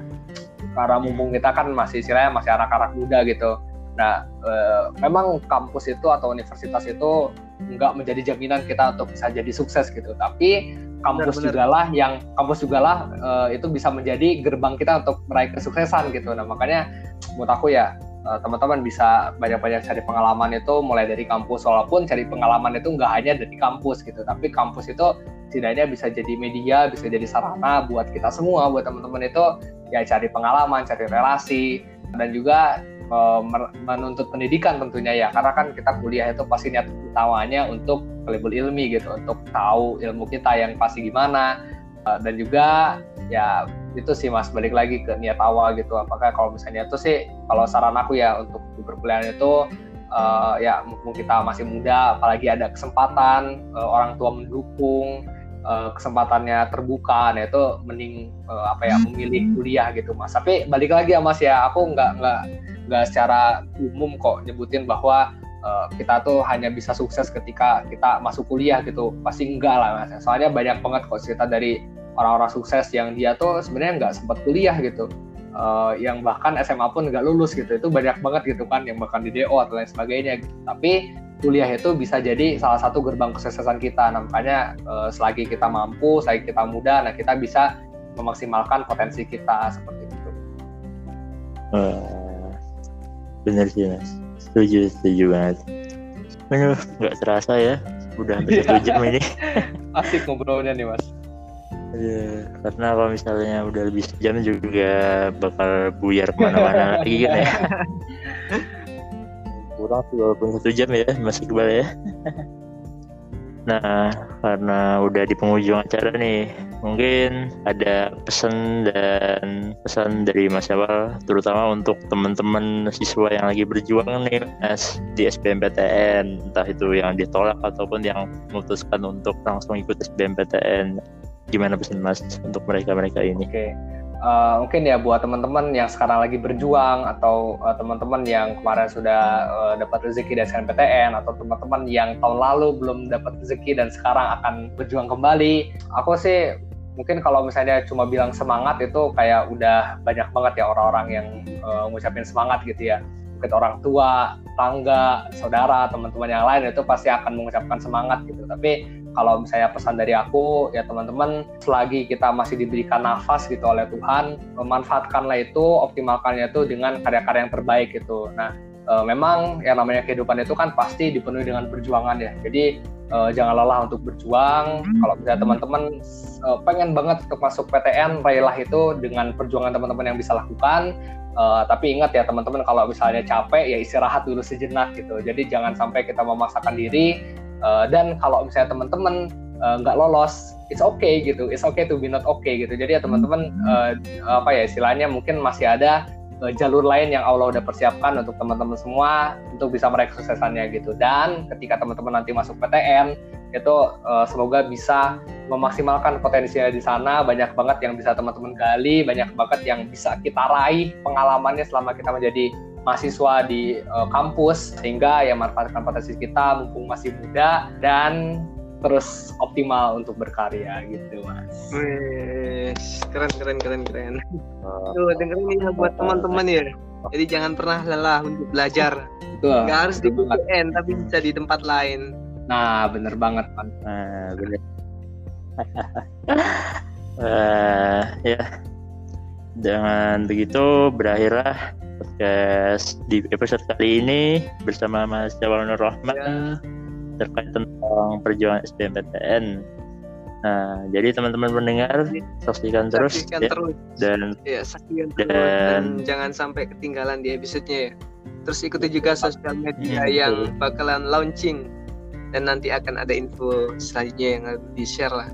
Karena mumpung kita kan masih istilahnya masih anak-anak muda gitu nah eh, memang kampus itu atau universitas itu nggak menjadi jaminan kita untuk bisa jadi sukses gitu. Tapi kampus juga lah yang kampus juga lah eh, itu bisa menjadi gerbang kita untuk meraih kesuksesan gitu. Nah makanya menurut aku ya eh, teman-teman bisa banyak-banyak cari pengalaman itu mulai dari kampus. Walaupun cari pengalaman itu nggak hanya dari kampus gitu tapi kampus itu setidaknya bisa jadi media bisa jadi sarana buat kita semua buat teman-teman itu. Ya cari pengalaman cari relasi dan juga eh, menuntut pendidikan tentunya ya. Karena kan kita kuliah itu pasti niat utamanya untuk label ilmi gitu untuk tahu ilmu kita yang pasti gimana. Eh, dan juga ya itu sih mas balik lagi ke niat awal gitu. Apakah kalau misalnya itu sih kalau saran aku ya untuk di perkuliahan itu eh, ya mumpung kita masih muda apalagi ada kesempatan orang tua mendukung kesempatannya terbuka nah itu mending apa ya memilih kuliah gitu mas. Tapi balik lagi ya mas ya aku nggak nggak nggak secara umum kok nyebutin bahwa uh, kita tuh hanya bisa sukses ketika kita masuk kuliah gitu. Pasti enggak lah mas. Soalnya banyak banget kok cerita dari orang-orang sukses yang dia tuh sebenarnya nggak sempat kuliah gitu. Uh, yang bahkan SMA pun nggak lulus gitu. Itu banyak banget gitu kan yang bahkan di DO atau lain sebagainya. Gitu. tapi kuliah itu bisa jadi salah satu gerbang kesuksesan kita. Nah, makanya uh, selagi kita mampu selagi kita muda nah kita bisa memaksimalkan potensi kita seperti itu. Uh, bener sih mas. Setuju setuju banget. Aduh, nggak terasa ya udah hampir satu jam ini. Asik ngobrolnya nih mas. Ya, karena kalau misalnya udah lebih sejam juga bakal buyar ke mana-mana lagi kan ya. Kurang sih walaupun satu jam ya masih kebal ya. Nah, karena udah di penghujung acara nih, mungkin ada pesan dan pesan dari Mas Awal, terutama untuk teman-teman siswa yang lagi berjuang nih, Mas, di SBMPTN, entah itu yang ditolak ataupun yang memutuskan untuk langsung ikut SBMPTN. Gimana pesan Mas untuk mereka-mereka ini? Oke. Uh, mungkin ya buat teman-teman yang sekarang lagi berjuang atau uh, teman-teman yang kemarin sudah uh, dapat rezeki dari SNPTN atau teman-teman yang tahun lalu belum dapat rezeki dan sekarang akan berjuang kembali aku sih mungkin kalau misalnya cuma bilang semangat itu kayak udah banyak banget ya orang-orang yang uh, ngucapin semangat gitu ya mungkin orang tua, tangga, saudara, teman-teman yang lain itu pasti akan mengucapkan semangat gitu. Tapi kalau misalnya pesan dari aku ya teman-teman selagi kita masih diberikan nafas gitu oleh Tuhan memanfaatkanlah itu optimalkannya itu dengan karya-karya yang terbaik gitu nah e, memang yang namanya kehidupan itu kan pasti dipenuhi dengan perjuangan ya jadi e, jangan lelah untuk berjuang hmm. kalau misalnya teman-teman e, pengen banget untuk masuk PTN raihlah itu dengan perjuangan teman-teman yang bisa lakukan Uh, tapi ingat ya teman-teman kalau misalnya capek ya istirahat dulu sejenak gitu. Jadi jangan sampai kita memaksakan diri Uh, dan kalau misalnya teman-teman eh, nggak uh, lolos, it's okay gitu, it's okay to be not okay gitu. Jadi ya teman-teman uh, apa ya istilahnya mungkin masih ada uh, jalur lain yang Allah udah persiapkan untuk teman-teman semua untuk bisa meraih kesuksesannya gitu. Dan ketika teman-teman nanti masuk PTN itu uh, semoga bisa memaksimalkan potensinya di sana banyak banget yang bisa teman-teman gali banyak banget yang bisa kita raih pengalamannya selama kita menjadi mahasiswa di uh, kampus sehingga ya manfaatkan potensi kita mumpung masih muda dan terus optimal untuk berkarya gitu mas. Wih, keren keren keren keren. Uh, Tuh dengerin ini ya buat teman-teman ya. Jadi jangan pernah lelah untuk belajar. Betul. Gak harus di PTN tapi bisa di tempat lain. Nah bener banget kan. Nah bener. uh, ya dengan begitu berakhirlah podcast di episode kali ini bersama Mas Jawal Nur Rahman ya. terkait tentang perjuangan SBMPTN. Nah, jadi teman-teman mendengar saksikan terus, saksikan ya, terus. dan ya, saksikan terus dan, dan jangan sampai ketinggalan di episodenya ya. Terus ikuti juga sosial media hmm, yang betul. bakalan launching dan nanti akan ada info selanjutnya yang di share lah.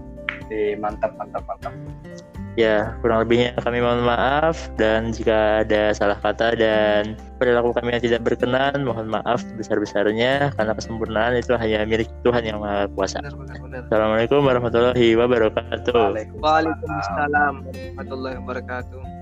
Oke, mantap mantap mantap. Ya, kurang lebihnya kami mohon maaf dan jika ada salah kata dan perilaku kami yang tidak berkenan, mohon maaf besar-besarnya karena kesempurnaan itu hanya milik Tuhan yang Maha Kuasa. Benar, benar, benar. Assalamualaikum warahmatullahi wabarakatuh. Waalaikumsalam warahmatullahi wabarakatuh.